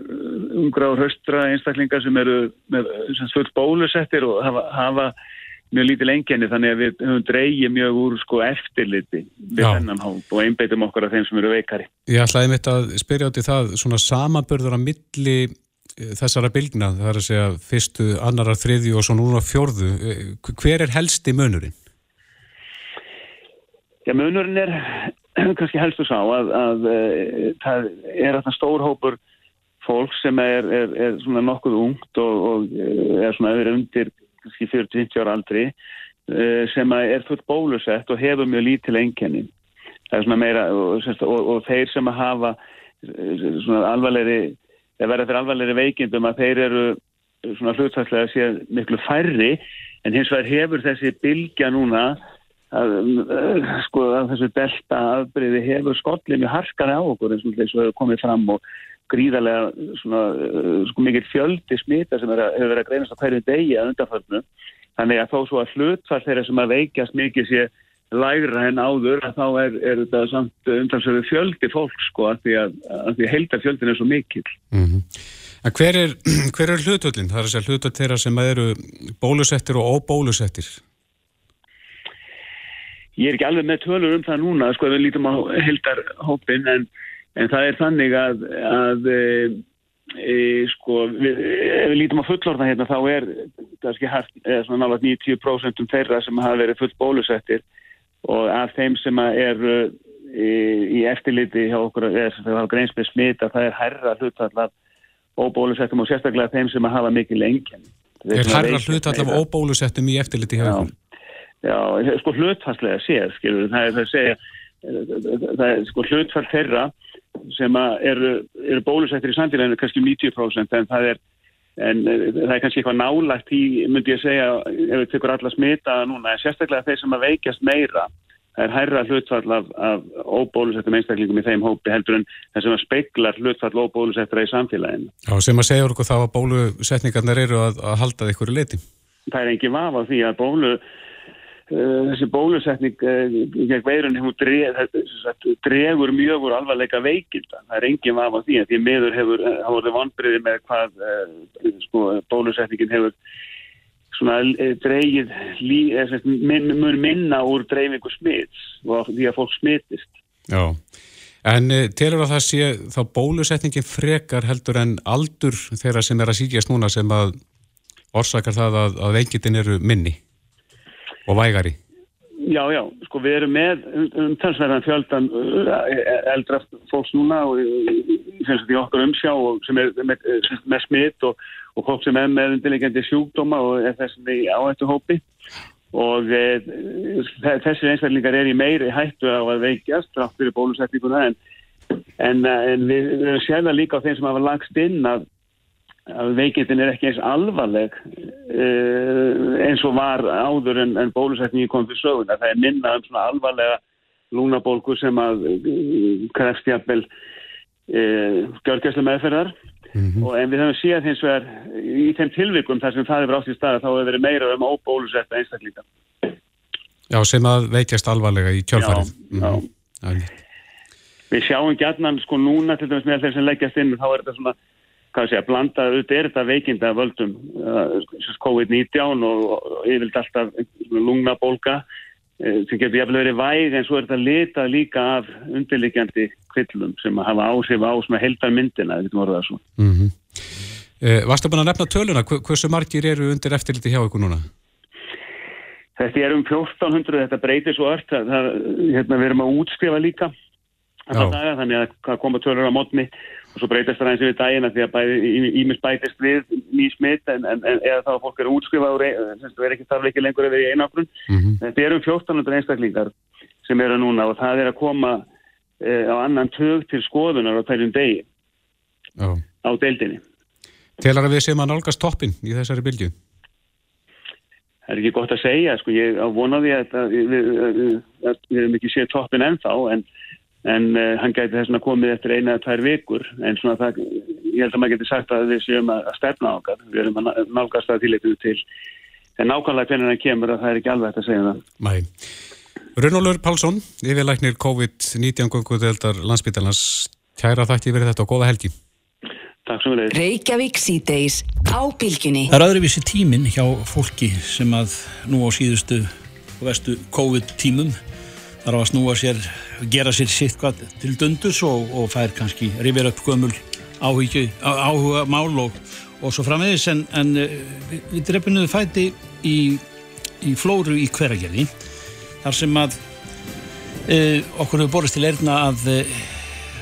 ungra og höstra einstaklingar sem eru með sem sagt, full bólusettir og hafa, hafa mjög lítið lengjani þannig að við höfum dreigið mjög úr sko eftirliti við
Já.
þennan hóp og einbeitum okkur af þeim sem eru veikari.
Ég ætlaði mitt að spyrja átti það svona samanbörður á milli eh, þessara bylgna, það er að segja fyrstu, annara, þriðju og svo núna fjórðu. Eh, Hver er helsti munurinn?
Já, munurinn er kannski helstu sá að, að, að það er þetta stór hópur fólk sem er, er, er svona nokkuð ungt og, og eh, er svona öðru undir kannski 40-50 ára aldri eh, sem að er fullt bólusett og hefur mjög lítil. Það meira og, og, og þeir sem að hafa eh, svona alvarlegri, eða verða fyrir alvarlegri veikindum að þeir eru svona hlutfærslega séð miklu færri en hins vegar hefur þessi bylgja núna að, uh, sko, að þessu delta afbreyði hefur skollið mjög harkari á okkur eins og þess að hefur komið fram og gríðarlega svona, uh, sko, mikið fjöldi smita sem er að, hefur verið að greinast á hverju degi að undanförnu þannig að þó svo að hlutfall þeirra sem að veikjast mikið sé lægra en áður að þá er, er þetta samt undanförnu fjöldi fólk sko að því að, að því heilda fjöldin er svo mikil
Mm En hver er, hver er hlutvöldin? Það er að segja hlutvöld þeirra sem eru bólusettir og óbólusettir.
Ég er ekki alveg með tölur um það núna, sko, ef við lítum á heldarhópin, en, en það er þannig að, að e, e, sko, við, ef við lítum á fullorðna hérna, þá er kannski hægt, nálega 90% um þeirra sem hafa verið full bólusettir og af þeim sem er e, í eftirliti hjá okkur, eða sem hafa greins með smita, það er hærra hlutfall af óbólusettum og sérstaklega þeim sem hafa mikil enginn.
Er hærra hlutvöld af óbólusettum í eftirliti hjá
Já.
ykkur?
Já, sko hlutfallslega séð, skilur, það er það að segja, það er sko hlutfall þeirra sem eru, eru bólusettir í samfélaginu kannski um 90% en það er, en eh, það er kannski eitthvað nálagt í, myndi ég segja, ef við tekur alla smita núna, sérstaklega þeir sem að veikjast meira, það er hærra hlutfall af, af óbólusettum einstaklingum í þeim hópi heldur en það sem að speiklar hlutfall óbólusettra í samfélaginu.
Já, sem að segja okkur þá að bólusetningarnar eru að, að halda ykkur í leti.
það er engin vafa því að bólu þessi bólusetning uh, gegn veirunni, hún sagt, dregur mjög úr alvarleika veikinda. Það er engin vafa því að því miður hefur, hafa voruð vonbriði með hvað sko, bólusetningin hefur svona dreigið mun minna úr dreifingu smits og því að fólk smitist.
Já, en telur að það sé þá bólusetningin frekar heldur en aldur þeirra sem er að síkjast núna sem að orsakar það að, að veikindin eru minni og vægari?
Já, já, sko við erum með um talsverðan fjöldan uh, eldra fólks núna og í okkar umsjá sem er með, með smitt og, og fólk sem er með undirlegjandi sjúkdóma og er þessum í áhættu hópi og e, þessi einsverðlingar er í meiri hættu á að veikjast rátt fyrir bólusetninguna en, en, en við, við séum það líka á þeim sem hafa lagst inn að að veikindin er ekki eins alvarleg uh, eins og var áður en, en bólusetningi kom til söguna. Það er minna um svona alvarlega lúnabólku sem að uh, krefst jafnvel uh, gjörgjæslu meðferðar mm -hmm. og en við höfum síðan hins vegar í þeim tilvikum þar sem það er átt í staða þá hefur verið meira um óbólusetta einstaklinga.
Já, sem að veikjast alvarlega í kjörfarið.
Já, já. Mm -hmm. Við sjáum gætnan sko núna til dæmis með þeir sem leggjast inn þá er þetta svona hvað sé að blanda auðvitað er þetta veikinda völdum uh, COVID-19 og, yfirlt alltaf lungnabólka uh, sem getur jæfnilega verið væg en svo er þetta litað líka af undirlikjandi kvillum sem hafa áhrif á sem að helda myndina, þetta voru það svo mm -hmm.
uh, Varstu búin að nefna töluna hversu margir eru undir eftirliti hjá ykkur núna?
Þetta er um 1400, þetta breytir svo öll það, það, hérna, við erum að útskrifa líka daga, þannig að það koma tölur á mótni og svo breytast það eins og við dagina því að ímis bætist við ný smitt en, en, en eða þá fólk eru útskrifað og er ekki þarf ekki lengur að vera í einafrun mm -hmm. þetta eru um 1400 einstaklingar sem eru núna og það er að koma e, á annan tög til skoðunar á tælum degi oh. á deildinni
Telar að við séum að nálgast toppin í þessari bylgu?
Það er ekki gott að segja sko ég vonaði að, að, að, að við hefum ekki séð toppin ennþá en en uh, hann gæti þess að komið eftir eina eða tvær vikur en svona það, ég held að maður geti sagt að við séum að stefna okkar, við erum að nálgast það tilitinu til en nákvæmlega hvernig hann kemur að það er ekki alveg þetta að segja það.
Mæ. Rönnólur Pálsson, yfirlæknir COVID-19 gunguðeldar landsbytjarnas, kæra þætti verið þetta og góða helgi.
Takk við leiðum.
Reykjavík síðdeis á bylginni.
Það er öðruvísi tímin hjá fólki sem að nú á síðustu og vestu COVID-tímum þarf að snúa sér, gera sér sitt hvað til dundus og, og fær kannski rifir upp gömul áhuga, áhuga mál og, og svo framvegis. En, en eh, við, drefinuðu fæti í, í flóru í hveragerði þar sem að e, okkur hefur borist til erna að, eh,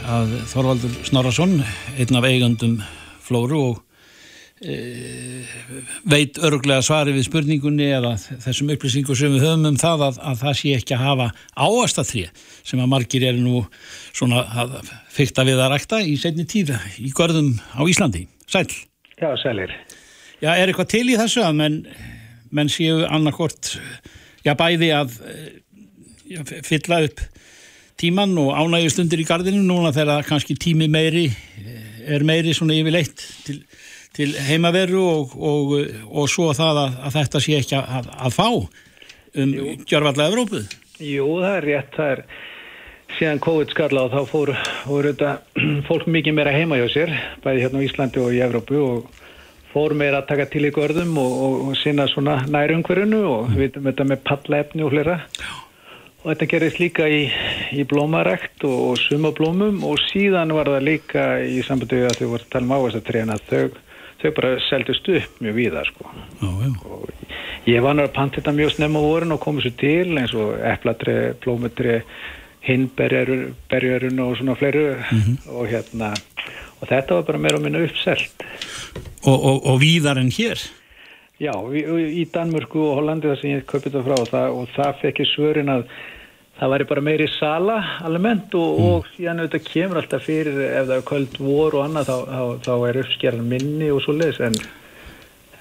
að Þorvaldur Snorarsson einn af eigandum flóru og veit öruglega svari við spurningunni eða þessum upplýsingu sem við höfum um það að, að það sé ekki að hafa áastatrið sem að margir eru nú svona að fyrta við að rækta í setni tíða í görðum á Íslandi. Sæl?
Já, sælir.
Já, er eitthvað til í þessu að menn, menn séu annarkort, já bæði að já, fylla upp tíman og ánægjustundir í gardinu núna þegar kannski tími meiri er meiri svona yfirleitt til til heimaveru og, og, og svo það að, að þetta sé ekki að, að fá um gjörvallega Evrópu.
Jú, það er rétt, það er síðan COVID skalla og þá fór, fór þetta, fólk mikið meira heima hjá sér, bæði hérna á Íslandi og í Evrópu og fór meira að taka til í görðum og, og sinna svona nærumhverjunu og við veitum þetta með pallaefni og hlera. Og þetta gerist líka í, í blómarekt og sumablómum og síðan var það líka í sambandi við að þau voru að tala um áherslu að þau þau bara seldust upp mjög víða sko. já, já. ég var náttúrulega að panta þetta mjög snemma vorin og komið svo til eins og epladri, plómetri hinnberjarun og svona fleiru mm -hmm. og hérna og þetta var bara meira og minna uppselt
og, og, og víðar en hér?
Já, í Danmörku og Hollandi þar sem ég köpið það frá og það, og það fekk ég svörin að það væri bara meiri sala almennt og, mm. og síðan auðvitað kemur alltaf fyrir ef það er köld vor og annað þá, þá, þá er uppskerðan minni og svo leiðis en,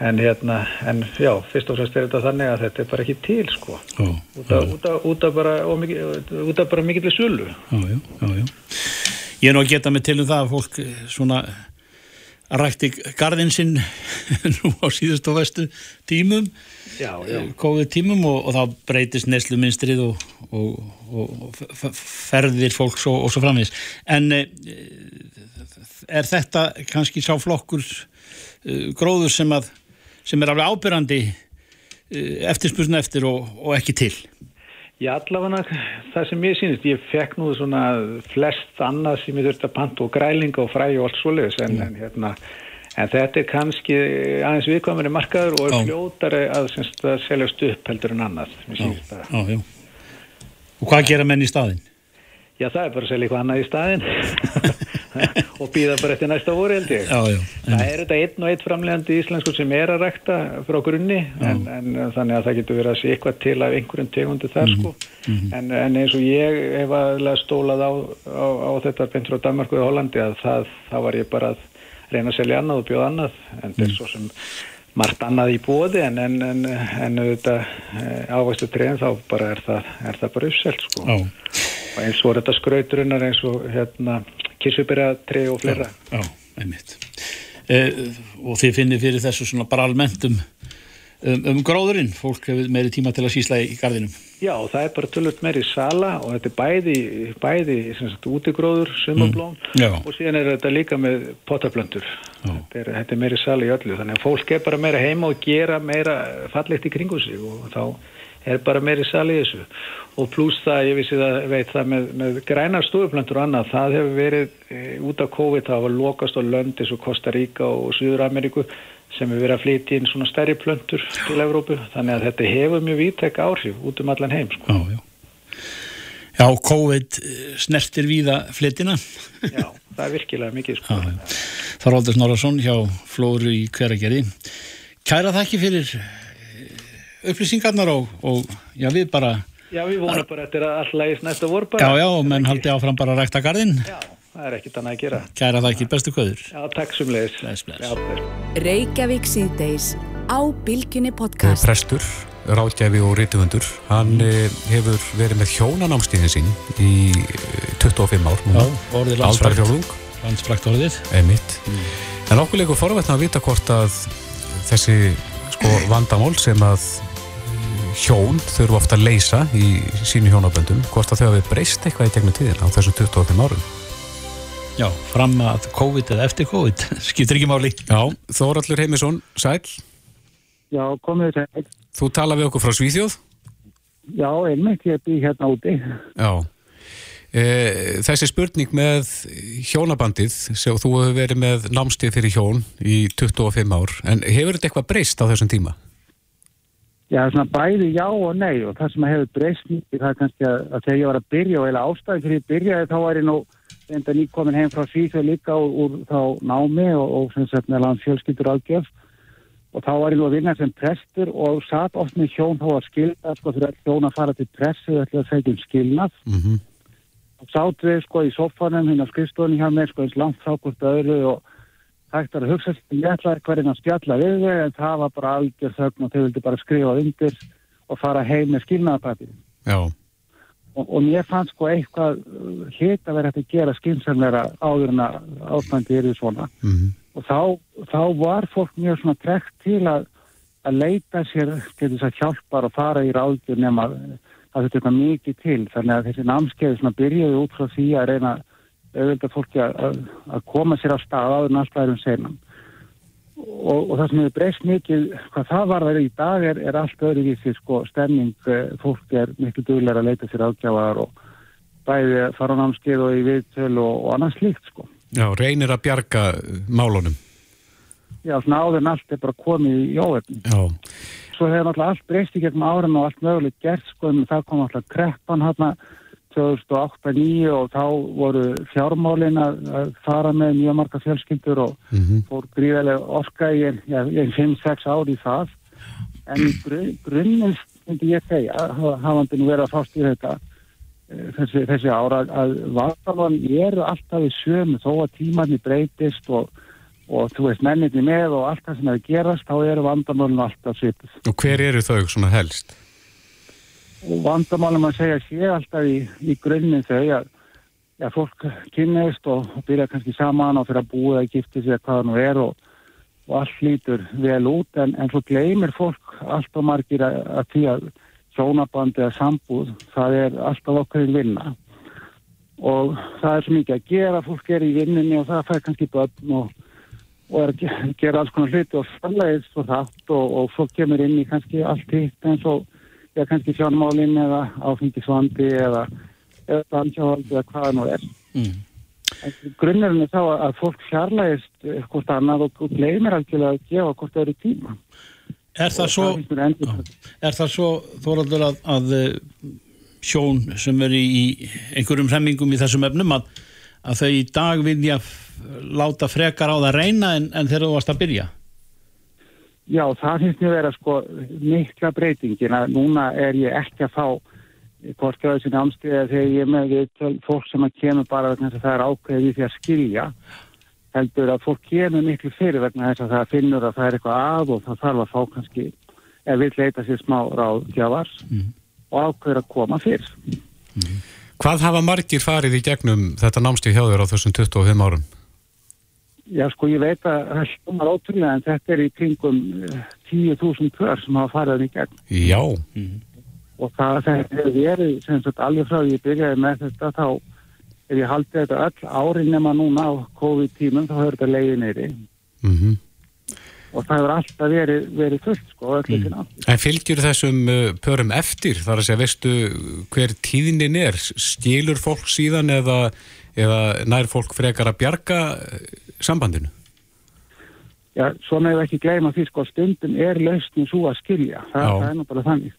en hérna en já, fyrst og fremst er þetta þannig að þetta er bara ekki til sko. Oh, út, af, út, af, út af bara bara mikill sölu.
Já, já, já, já. Ég er nú að geta mig til um það að fólk svona rækti gardinn sinn nú á síðust og vestu tímum
Já, já.
COVID tímum og, og þá breytist nesluminstrið og, og, og ferðir fólks og svo framins en e, er þetta kannski sá flokkur e, gróður sem að sem er alveg ábyrrandi eftirspusna eftir og ekki til
Já, allavega það sem ég sínist, ég fekk nú svona flest annað sem ég þurfti að panta og grælinga og fræði og allt svoleiðis en, mm. en, hérna, en þetta er kannski aðeins viðkvæmari markaður og er fljótari að, semst, að seljast upp heldur en annað. Já, já, já.
Og hvað gera menn í staðin?
Já, það er bara að selja eitthvað annað í staðin og býða bara eftir næsta voru held ég.
Já, já.
Það er þetta einn og einn framlegandi íslensku sem er að rækta frá grunni en, en þannig að það getur verið að sé eitthvað til af einhverjum tegundu þar sko. Mm -hmm. en, en eins og ég hef aðlega stólað á, á, á þetta beint frá Danmarku og Hollandi að það, það var ég bara að reyna að selja annað og bjóða annað en þetta er svo sem margt annað í bóði en, en, en, en þetta ávægstu treyðin þá bara er það, er það bara uppselt sko. og eins og þetta skrauturinnar eins og hérna kísuberatrei og fleira.
Já, einmitt. E, og þið finnir fyrir þessu svona bara almennt um, um, um gróðurinn, fólk hefur meiri tíma til að sísla í gardinum.
Já, það er bara tölvöld meiri sala og þetta er bæði, bæði sagt, útigróður, sumablóm mm, og síðan er þetta líka með potablöndur. Þetta er, þetta er meiri sala í öllu, þannig að fólk er bara meira heima og gera meira fallegt í kringu sig og þá er bara meiri sal í þessu og pluss það, ég vissi það, veit það með, með grænar stofuplöntur og annað, það hefur verið e, út af COVID, það var lokast á löndi svo Costa Rica og Suður Ameríku sem hefur verið að flytja inn svona stærri plöntur til Evrópu, þannig að þetta hefur mjög vítæk áhrif út um allan heim sko.
Já, já. Já, COVID e, snertir víða flyttina.
Já, það er virkilega mikið sko.
Þorvaldur Snorarsson hjá Flóru í Hveragerði. Kæra þakki fyrir upplýsingarnar og, og já, við bara
Já, við vonum bara eftir að all lægist næsta vor bara.
Já, já, menn haldi áfram bara að rækta gardinn.
Já, það er ekkit annað að gera.
Kæra það ekki, bestu kvöður.
Já, takk sem leiðis.
Bless, bless.
Reykjavík síðdeis á Bilginni podcast.
Prestur, ráðgæfi og rítufundur, hann mm. hefur verið með hjónanámstíðin sín í 25 eh, ár.
Já, orðið landsfrækt.
Landsfrækt orðið. Emitt. Mm. En okkur leikur forvetna að vita hvort að þessi sko vandamál sem að hjón þurfu ofta að leysa í sínu hjónaböndum hvort að þau hafi breyst eitthvað í tegnum tíðin á þessu 25 árum?
Já, fram að COVID eða eftir COVID skiptir ekki máli.
Já, Þóraldur Heimisson, sæl.
Já, komið sæl.
Þú tala við okkur frá Svíþjóð?
Já, einmitt, ég er hérna úti.
Já. E, Þessi spurning með hjónabandið sem þú hefur verið með námstið fyrir hjón í 25 ár en hefur þetta eitthvað breyst á þessum tíma?
Já, svona bæði já og nei og það sem hefur breyst mikið það er kannski að, að þegar ég var að byrja og eða ástæði fyrir að byrjaði þá var ég nú enda nýkomin heim frá Svíþjóð líka úr, úr þá námi og, og sem sagt meðan fjölskyldur aðgjöf og þá var ég nú að vinna sem prestur og satt oft með hjón þá að skilna sko fyrir að hjón að fara til pressu og ætla að segja um skilnað mm -hmm. og sátt við sko í sofanum hérna á skrifstofunni hjá mér sko eins langt frá hvort öðru og hægt að hugsa ég ætlaði hverjum að spjalla við þau en það var bara algjör þögn og þau vildi bara skrifa undir og fara heim með skilnaðapapir og, og mér fannst sko eitthvað uh, að vera hægt að gera skilsamleira áður en að ástandi eru svona. Mm -hmm. og þá, þá var fólk mjög svona trekt til að, að leita sér til þess að hjálpar og fara í ráðgjur nema að þetta er mikið til. Þannig að þessi námskeiði svona byrjuði út frá því að reyna auðvitað fólki að, að koma sér á stað áður en alltaf erum senum og, og það sem hefur breyst mikið hvað það var verið í dag er, er allt öðruvísi sko stemning eh, fólki er miklu dugleira að leita sér ágjáðar og bæði fara á námskeið og í viðtöl og, og annars líkt sko.
Já, reynir að bjarga málunum.
Já, svona áður en allt er bara komið í óverðin
Já.
Svo hefur alltaf allt breyst í gegnum árin og allt mögulegt gert sko en það kom alltaf kreppan hérna 2008-2009 og þá voru fjármálin að fara með mjög marga fjölskyldur og mm -hmm. fór gríðarlega orka í einn ja, 5-6 ári í það en grunnins myndi ég segja, hafandi nú verið að fást í þetta eh, þessi, þessi ára að vandalvan eru alltaf í sömu þó að tímanni breytist og, og þú veist menninni með og allt það sem hefur gerast þá eru vandalvan alltaf svipið.
Og hver eru þau svona helst?
Og vandamálum að segja sé alltaf í, í grunninn þau að já, fólk kynneist og, byrja kannski saman og fyrir að búa að gifti sig hvað það nú er og, og allt lítur vel út. En, en svo gleymir fólk alltaf margir að, að því að sjónabandi eða sambúð, það er alltaf okkur vinna. Og það er svo mikið að gera, fólk er í vinninni og það fær kannski börn og, og er að ge- gera alls konar hluti og fannlegist og það og, og fólk kemur inn í kannski allt hitt eins og ja, kannski sjónmálinn eða áfengisvandi eða eða dansjáhaldi eða hvað það nú er.
Mm.
En Grunnurinn er þá að- fólk fjarlægist hvort annað og, gleymir algjörlega að gefa hvort það eru tíma.
Er það svo,
endur,
er það svo Þóraldur að, að eh, hjón sem er í einhverjum hremmingum í þessum efnum að, að þau í dag vilja láta frekar á það reyna en, en þegar þú varst að byrja?
Já, það finnst mér vera sko mikla breytingin að núna er ég ekki að fá hvort gráðu sinni ámstíða þegar ég er með fólk sem að kemur bara vegna þess að það er ákveðið því að skilja heldur að fólk kemur miklu fyrir vegna þess að það finnur að það er eitthvað að og það þarf að fá kannski eða vil leita sér smá ráðgjafar og ákveður að koma fyrr.
Hvað hafa margir farið í gegnum þetta námstíð hjá þér á þessum 25 árum?
Já, sko, ég veit að það hljómar ótrúlega en þetta er í kringum eh, 10.000 pör sem hafa farið í gegn
Já,
og það það hefur verið sem sagt alveg frá ég byrjaði með þetta þá ef ég haldi þetta öll árin nema núna á COVID-tímum þá hefur þetta leiðið neyri
mm
og það hefur alltaf verið, verið fullt sko öllu mm. sinna.
En fylgjur þessum uh, pörum eftir? Þar að segja, veistu hver tíðnin er? Stílur fólk síðan eða, eða nær fólk frekar að bjarga uh, sambandinu?
Já, svo með ekki gleyma því sko stundum er lausnin svo að skilja það, það er nú bara þannig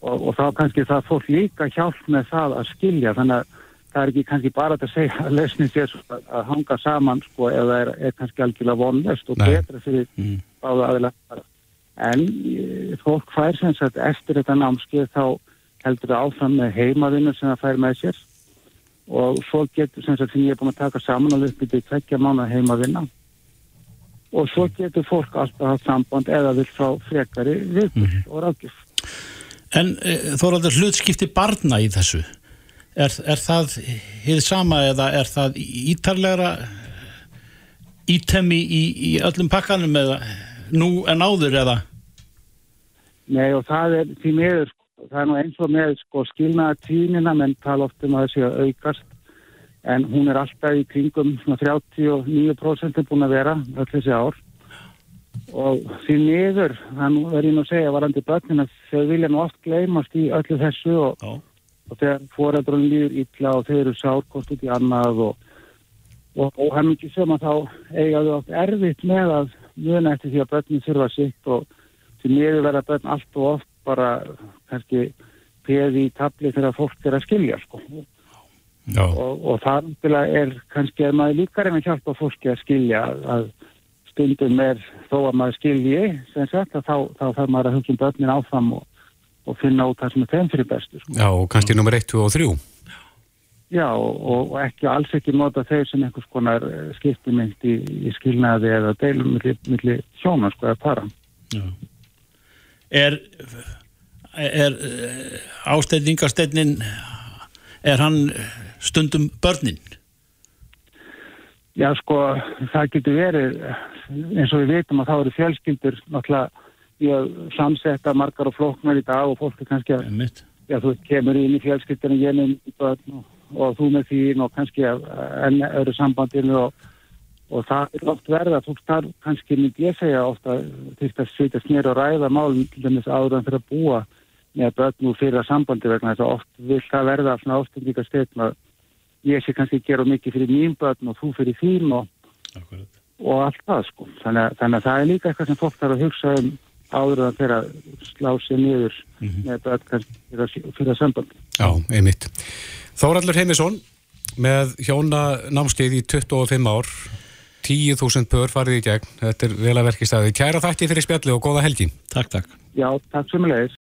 og, og þá kannski það fólk líka hjálp með það að skilja þannig að það er ekki kannski bara að segja að lausnin sé að, hanga saman sko eða er, er kannski algjörlega vonlöst og
Nei.
betra fyrir
Mm.
báða aðeins en e, fólk fær sem sagt eftir þetta námskeið þá heldur það áfram með heimavinnu sem það fær með sér og svo getur sem sagt sem ég er búin að taka saman og uppbyggja tveggja mánu heimavinna og svo getur fólk alltaf haft samband eða vil fá frekari viðbúr og ráðgjöf.
En e, Þóraldur hlutskipti barna í þessu, er, er það hið sama eða er það ítarlegra ítemi í, í öllum pakkanum eða nú en áður eða?
Nei og það er því miður, sko, það er nú eins og með sko, skilnaða tíðnina, menn tala oft um að það sé að aukast, en hún er alltaf í kringum svona 39% er búin að vera öll þessi ár. Og því miður, þannig er ég nú að segja varandi börnin að þau vilja nú oft gleymast í öllu þessu og, og þegar foreldrun líður illa og þau eru sárkost út í annað og, og óhæmingi sem að þá eiga þau oft erfitt með að muna eftir því að börnin þurfa sitt og því miður verða börn allt og oft bara kannski peði í tabli þegar fólk er að skilja sko. Og, og það er kannski að maður líka reyna hjálpa fólki að skilja að, stundum er þó að maður skilji sem sagt að þá, þá þarf maður að hugsa um börnin áfram og, og finna út það sem er þeim fyrir bestu sko.
Já, og kannski nummer 1, 2 og 3.
Já, og, og ekki alls ekki nota þau sem einhvers konar eh, skiptimynd í, í skilnaði eða deilum milli, milli sjóna sko eða para.
Já. Er, er ástæðingarsteinnin, er hann stundum börnin?
Já, sko, það getur verið, eins og við veitum að þá eru fjölskyldur náttúrulega í að samsetta margar og flóknar í dag og fólk er kannski að, já, þú kemur inn í börn og, og þú með þín og kannski að- enn öðru sambandinu og, og það er oft verða, fólk þarf kannski myndi ég segja ofta til að sitja snýr og ræða málum til dæmis áður en fyrir að búa með börn úr fyrir sambandi vegna þess að oft vil það verða svona ástendíka stefn að ég sé kannski gera mikið fyrir mín börn og þú fyrir þín og, og allt það sko. Þannig, að- þannig að það er líka eitthvað sem fólk þarf að hugsa um áður en þeirra slá sér niður með börn kannski fyrir, fyrir sambandi.
Já, einmitt. Þóraldur Heimisson með hjóna námskeið í 25 ár 10.000 pör farið í gegn þetta er vel að verki staði. Kæra þætti fyrir spjalli og góða helgi
Takk, takk.
Já, takk sem leiðis.